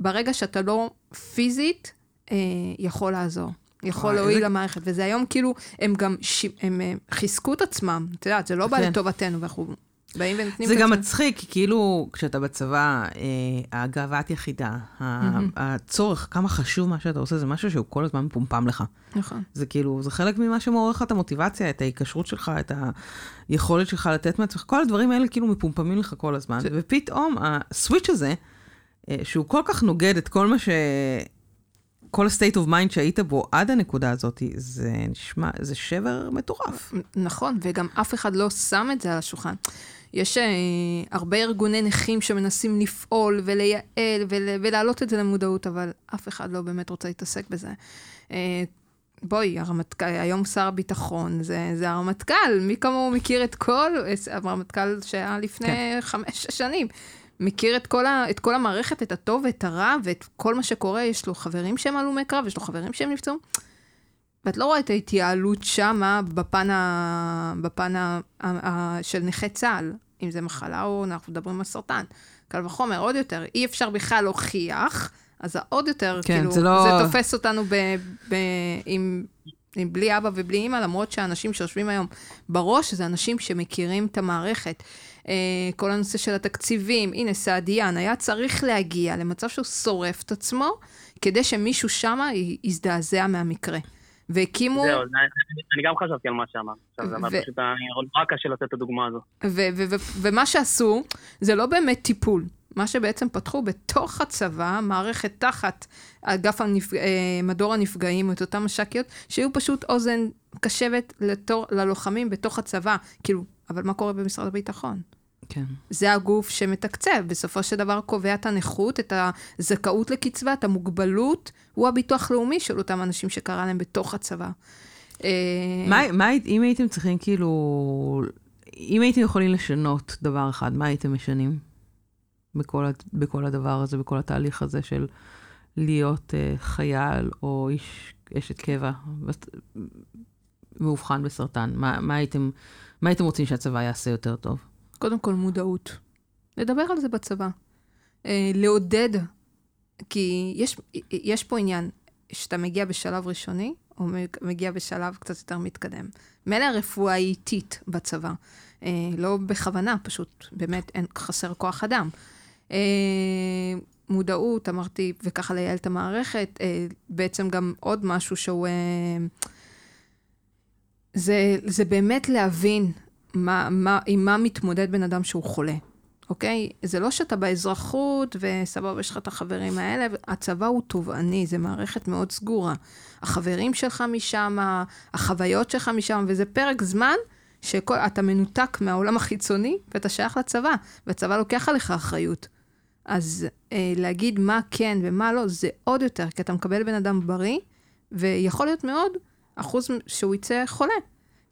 Speaker 3: ברגע שאתה לא פיזית אה, יכול לעזור. יכול להועיל
Speaker 2: איזה-
Speaker 3: למערכת, וזה היום כאילו, הם גם, ש... הם אה, חיזקו את עצמם, את יודעת, זה לא בא
Speaker 2: כן.
Speaker 3: לטובתנו, ואנחנו באים ונותנים
Speaker 2: זה גם. מצחיק, כי כאילו, כשאתה בצבא, אה, הגאוות יחידה, ה- הצורך, כמה חשוב מה שאתה עושה, זה משהו שהוא כל הזמן מפומפם לך.
Speaker 3: נכון.
Speaker 2: זה כאילו, זה חלק ממה שמעורר לך את המוטיבציה, את ההיקשרות שלך, את היכולת שלך לתת מעצמך, כל הדברים האלה כאילו מפומפמים לך כל הזמן.
Speaker 3: זה-
Speaker 2: ופתאום הסוויץ' הזה, אה, שהוא כל כך נוגד את כל מה ש... כל ה-state of mind שהיית בו עד הנקודה הזאת, זה נשמע, זה שבר מטורף.
Speaker 3: נכון, וגם אף אחד לא שם את זה על השולחן. יש אה, הרבה ארגוני נכים שמנסים לפעול ולייעל ול, ולהעלות את זה למודעות, אבל אף אחד לא באמת רוצה להתעסק בזה. אה, בואי, הרמטכ"ל, היום שר הביטחון, זה, זה הרמטכ"ל, מי כמוהו מכיר את כל, הרמטכ"ל שהיה לפני
Speaker 2: כן.
Speaker 3: חמש שנים. מכיר את כל, ה, את כל המערכת, את הטוב ואת הרע, ואת כל מה שקורה, יש לו חברים שהם הלומי קרב, יש לו חברים שהם נפצעו. ואת לא רואה את ההתייעלות שמה בפן, ה... בפן ה... ה... של נכה צה"ל, אם זה מחלה או אנחנו מדברים על סרטן. קל וחומר, עוד יותר. אי אפשר בכלל להוכיח, אז העוד יותר,
Speaker 2: כן,
Speaker 3: כאילו,
Speaker 2: זה לא-
Speaker 3: זה תופס אותנו ב... ב... עם... עם בלי אבא ובלי אימא, למרות שהאנשים שיושבים היום בראש, זה אנשים שמכירים את המערכת. אה, כל הנושא של התקציבים, הנה, סעדיאן היה צריך להגיע למצב שהוא שורף את עצמו, כדי שמישהו שמה יזדעזע מהמקרה. והקימו...
Speaker 4: זהו, זה- אני גם חשבתי על מה שאמרת. עכשיו, זה פשוט נורא קשה לתת את הדוגמה הזו.
Speaker 3: ומה שעשו, זה לא באמת טיפול. מה שבעצם פתחו בתוך הצבא, מערכת תחת אגף הנפג... אה, מדור הנפגעים, את אותן מש"קיות, שהיו פשוט אוזן קשבת לתור... ללוחמים בתוך הצבא. כאילו, אבל מה קורה במשרד הביטחון?
Speaker 2: כן.
Speaker 3: זה הגוף שמתקצב, בסופו של דבר קובע את הנכות, את הזכאות לקצבה, את המוגבלות, הוא הביטוח לאומי של אותם אנשים שקרה להם בתוך הצבא. אה,
Speaker 2: מה, מה, אם הייתם צריכים כאילו, אם הייתם יכולים לשנות דבר אחד, מה הייתם משנים? בכל, בכל הדבר הזה, בכל התהליך הזה של להיות uh, חייל או איש, אשת קבע מאובחן בסרטן. מה, מה, הייתם, מה הייתם רוצים שהצבא יעשה יותר טוב?
Speaker 3: קודם כל מודעות. לדבר על זה בצבא. אה, לעודד, כי יש, יש פה עניין, שאתה מגיע בשלב ראשוני, או מגיע בשלב קצת יותר מתקדם. מילא הרפואה היא איטית בצבא. אה, לא בכוונה, פשוט באמת אין, חסר כוח אדם. אה, מודעות, אמרתי, וככה לייעל את המערכת. אה, בעצם גם עוד משהו שהוא... אה, זה, זה באמת להבין מה, מה, עם מה מתמודד בן אדם שהוא חולה, אוקיי? זה לא שאתה באזרחות וסבבה, יש לך את החברים האלה, הצבא הוא תובעני, זה מערכת מאוד סגורה. החברים שלך משם, החוויות שלך משם, וזה פרק זמן שאתה מנותק מהעולם החיצוני ואתה שייך לצבא, והצבא לוקח עליך אחריות. אז אה, להגיד מה כן ומה לא, זה עוד יותר, כי אתה מקבל בן אדם בריא, ויכול להיות מאוד אחוז שהוא יצא חולה.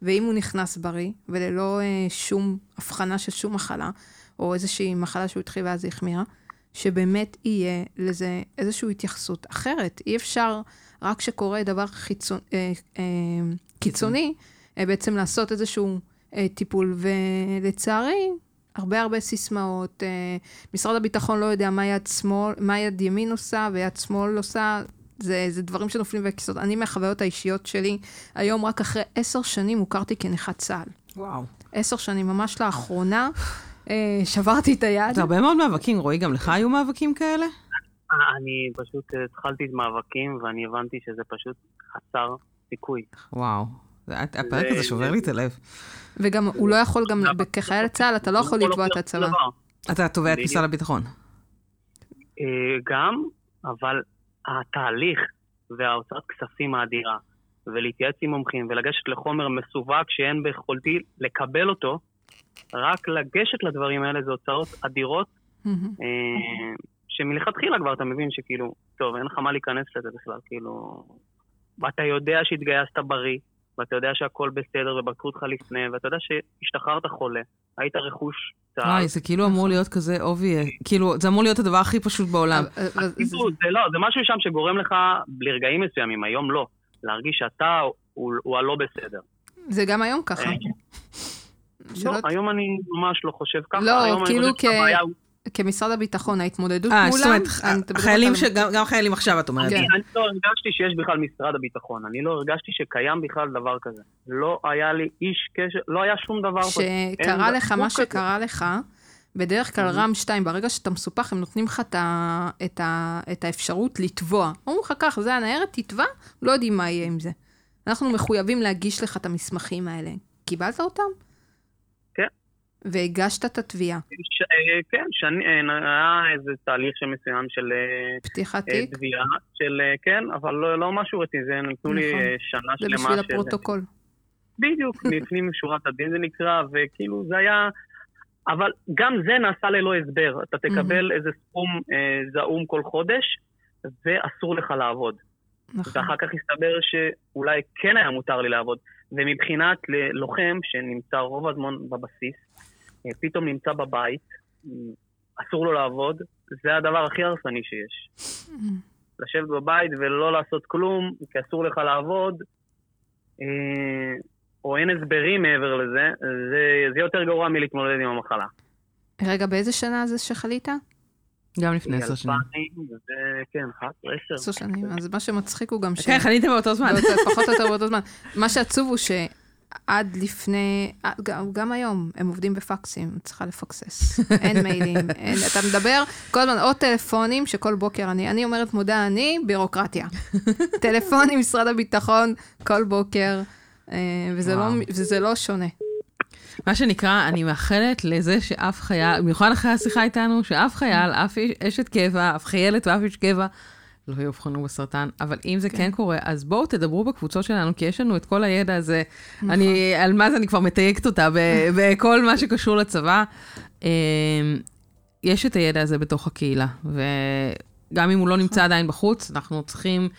Speaker 3: ואם הוא נכנס בריא, וללא אה, שום הבחנה של שום מחלה, או איזושהי מחלה שהוא התחיל ואז החמירה, שבאמת יהיה לזה איזושהי התייחסות אחרת. אי אפשר, רק כשקורה דבר חיצון, אה, אה, קיצוני, אה, בעצם לעשות איזשהו אה, טיפול, ולצערי, הרבה הרבה סיסמאות. אה, משרד הביטחון לא יודע מה יד שמאל, מה יד ימין עושה ויד שמאל עושה. זה, זה דברים שנופלים בכיסאות. אני מהחוויות האישיות שלי, היום רק אחרי עשר שנים הוכרתי כנכת צה"ל.
Speaker 2: וואו.
Speaker 3: עשר שנים, ממש לאחרונה, אה, שברתי את היד.
Speaker 2: זה הרבה מאוד מאבקים, רועי, גם לך היו מאבקים כאלה?
Speaker 4: אני פשוט אה, התחלתי את מאבקים, ואני הבנתי שזה פשוט חסר סיכוי.
Speaker 2: וואו. הפרק הזה שובר לי את הלב.
Speaker 3: וגם הוא לא יכול גם, כחייל צה"ל, אתה לא יכול לתבוע את הצבא.
Speaker 2: אתה תובע את. משרד הביטחון.
Speaker 4: אה, גם, אבל התהליך וההוצאת כספים האדירה, ולהתייעץ עם מומחים ולגשת לחומר מסווג שאין ביכולתי לקבל אותו, רק לגשת לדברים האלה זה הוצאות אדירות,
Speaker 3: מהמם.
Speaker 4: אה, שמלכתחילה כבר אתה מבין שכאילו, טוב, אין לך מה להיכנס לזה בכלל, כאילו... ואתה יודע שהתגייסת בריא, ואתה יודע שהכל בסדר ובדקו אותך לפני, ואתה יודע שהשתחררת חולה, היית רכוש צה"ל.
Speaker 2: וואי, זה כאילו אמור להיות כזה obvious, כאילו, זה אמור להיות הדבר הכי פשוט בעולם.
Speaker 3: זה-
Speaker 4: כאילו, זה לא, זה משהו שם שגורם לך, לרגעים מסוימים, היום לא, להרגיש שאתה הוא, הלא בסדר.
Speaker 3: זה גם היום ככה.
Speaker 4: אה, לא, היום אני ממש לא חושב ככה.
Speaker 3: לא, כאילו כ- כמשרד הביטחון, ההתמודדות
Speaker 2: אה, זאת
Speaker 3: מולם,
Speaker 2: אומרת,
Speaker 3: אני
Speaker 2: חיילים,
Speaker 3: על-
Speaker 2: ש- גם חיילים עכשיו, את אומרת.
Speaker 3: כן.
Speaker 4: אני אני לא הרגשתי שיש בכלל משרד הביטחון, אני לא הרגשתי שקיים בכלל דבר כזה. לא היה לי איש קשר, לא היה שום דבר.
Speaker 3: שקרה לך מה
Speaker 4: כזה.
Speaker 3: שקרה לך, בדרך כלל רם 2, ברגע שאתה מסופח, הם נותנים לך את, ה, את, ה, את האפשרות לתבוע. אומרים לך כך, זה הניירת, תתבע, לא יודעים מה יהיה עם זה. אנחנו מחויבים להגיש לך את המסמכים האלה. קיבלת אותם? והגשת את התביעה.
Speaker 4: ש- אה, כן, שאני- אה, היה איזה תהליך מסוים של אה,
Speaker 3: פתיחת תיק,
Speaker 4: תביעה, של כן, אבל לא לא משהו רציני, זה נתנו לי
Speaker 3: נכון.
Speaker 4: אה, שנה
Speaker 3: זה
Speaker 4: שלמה
Speaker 3: בשביל
Speaker 4: של...
Speaker 3: הפרוטוקול.
Speaker 4: בדיוק, לפנים משורת הדין זה נקרא, וכאילו זה היה... אבל גם זה נעשה ללא הסבר. אתה תקבל איזה סכום אה, זעום כל חודש, ואסור לך לעבוד.
Speaker 3: נכון.
Speaker 4: ואחר כך הסתבר שאולי כן היה מותר לי לעבוד. ומבחינת ל- לוחם שנמצא רוב הזמן בבסיס, פתאום נמצא בבית, אה, אסור לו לעבוד, זה הדבר הכי הרסני שיש. לשבת בבית ולא לעשות כלום, כי אסור לך לעבוד, אה, או אין הסברים מעבר לזה, זה, זה יותר גרוע מלהתמודד עם המחלה.
Speaker 3: רגע, באיזה שנה זה שחלית?
Speaker 2: גם לפני עשר שנים.
Speaker 4: כן, 11, 10.
Speaker 3: עשר שנים. אז מה שמצחיק הוא גם ש...
Speaker 2: כן, חניתם באותו זמן.
Speaker 3: פחות או יותר באותו זמן. מה שעצוב הוא שעד לפני, עד- גם, גם היום, הם עובדים בפקסים, צריכה לפקסס. אין מיילים, אין, אתה מדבר כל הזמן, או טלפונים, שכל בוקר אני, אני אומרת מודה אני, בירוקרטיה. טלפונים, משרד הביטחון, כל בוקר, אה, וזה לא. וזה לא שונה.
Speaker 2: מה שנקרא, אני מאחלת לזה שאף חייל, במיוחד אחרי השיחה איתנו, שאף חייל, אף אשת קבע, אף חיילת ואף איש קבע, לא יאובחנו בסרטן, אבל אם זה כן. כן קורה, אז בואו תדברו בקבוצות שלנו, כי יש לנו את כל הידע הזה. נכון. אני, על מה זה אני כבר מתייגת אותה בכל מה שקשור לצבא. אמ, יש את הידע הזה בתוך הקהילה, וגם אם הוא לא נמצא נכון. עדיין בחוץ, אנחנו צריכים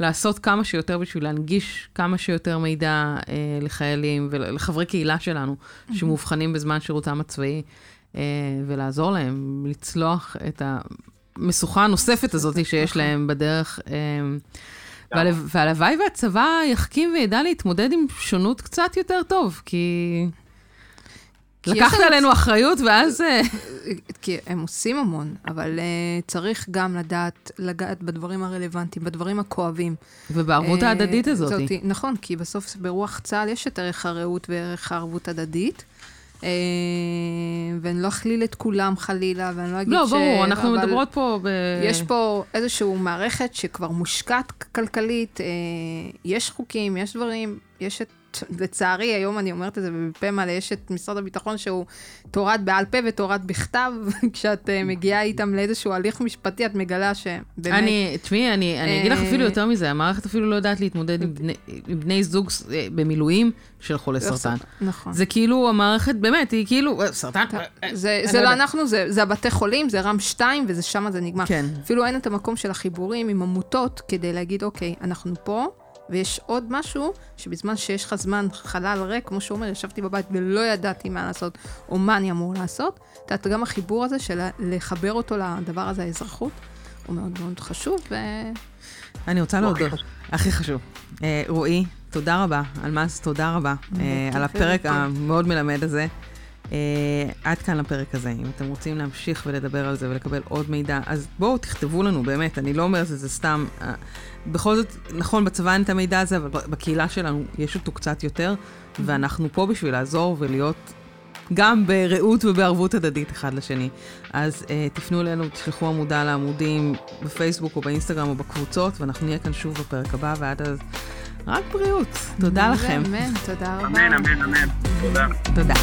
Speaker 2: לעשות כמה שיותר בשביל להנגיש כמה שיותר מידע אה, לחיילים ולחברי קהילה שלנו, שמאובחנים בזמן שירותם הצבאי, אה, ולעזור להם לצלוח את המשוכה הנוספת הזאת שיש נכון. להם בדרך. אה, והלוואי והצבא יחכים וידע להתמודד עם שונות קצת יותר טוב, כי... לקחת עלינו אחריות, ואז... אה,
Speaker 3: כי הם עושים המון, אבל uh, צריך גם לדעת, לגעת בדברים הרלוונטיים, בדברים הכואבים.
Speaker 2: ובערבות uh, ההדדית הזאת. זאת,
Speaker 3: נכון, כי בסוף ברוח צה"ל יש את ערך הרעות וערך הערבות הדדית. Uh, ואני לא אכליל את כולם חלילה, ואני לא אגיד
Speaker 2: לא, ש... לא, ברור, אנחנו מדברות פה ב...
Speaker 3: יש פה איזושהי מערכת שכבר מושקעת כלכלית, uh, יש חוקים, יש דברים, יש את לצערי, היום אני אומרת את זה בפה מלא, יש את משרד הביטחון שהוא תורת בעל פה ותורת בכתב, כשאת uh, מגיעה איתם לאיזשהו הליך משפטי, את מגלה שבאמת...
Speaker 2: אני, תשמעי, אני, אני אגיד לך אפילו יותר מזה, המערכת אפילו לא יודעת להתמודד עם בני, עם בני זוג אה, במילואים של חולי לא, סרטן.
Speaker 3: נכון.
Speaker 2: זה כאילו, המערכת, באמת, היא כאילו, אה, סרטן...
Speaker 3: זה, זה לא אנחנו, זה, זה הבתי חולים, זה רם 2, ושם זה נגמר.
Speaker 2: כן.
Speaker 3: אפילו אין את המקום של החיבורים עם עמותות, כדי להגיד, אוקיי, אנחנו פה. ויש עוד משהו, שבזמן שיש לך זמן חלל ריק, כמו שהוא אומר, ישבתי בבית ולא ידעתי מה לעשות, או מה אני אמור לעשות, את יודעת, גם החיבור הזה של לחבר אותו לדבר הזה, האזרחות, הוא מאוד מאוד חשוב. ו...
Speaker 2: אני רוצה להודות, הכי חשוב. אה, רועי, תודה רבה. אלמאס, תודה רבה אה, על הפרק המאוד מלמד הזה. Uh, עד כאן לפרק הזה. אם אתם רוצים להמשיך ולדבר על זה ולקבל עוד מידע, אז בואו תכתבו לנו, באמת, אני לא אומרת את זה סתם. Uh, בכל זאת, נכון, בצבא אין את המידע הזה, אבל בקהילה שלנו יש אותו קצת יותר, ואנחנו פה בשביל לעזור ולהיות גם ברעות ובערבות הדדית אחד לשני. אז uh, תפנו אלינו, תשלחו עמודה לעמודים בפייסבוק או באינסטגרם או בקבוצות, ואנחנו נהיה כאן שוב בפרק הבא, ועד אז רק בריאות. תודה לכם.
Speaker 3: אמן, תודה רבה.
Speaker 4: אמן, אמן, אמן. תודה.
Speaker 2: תודה.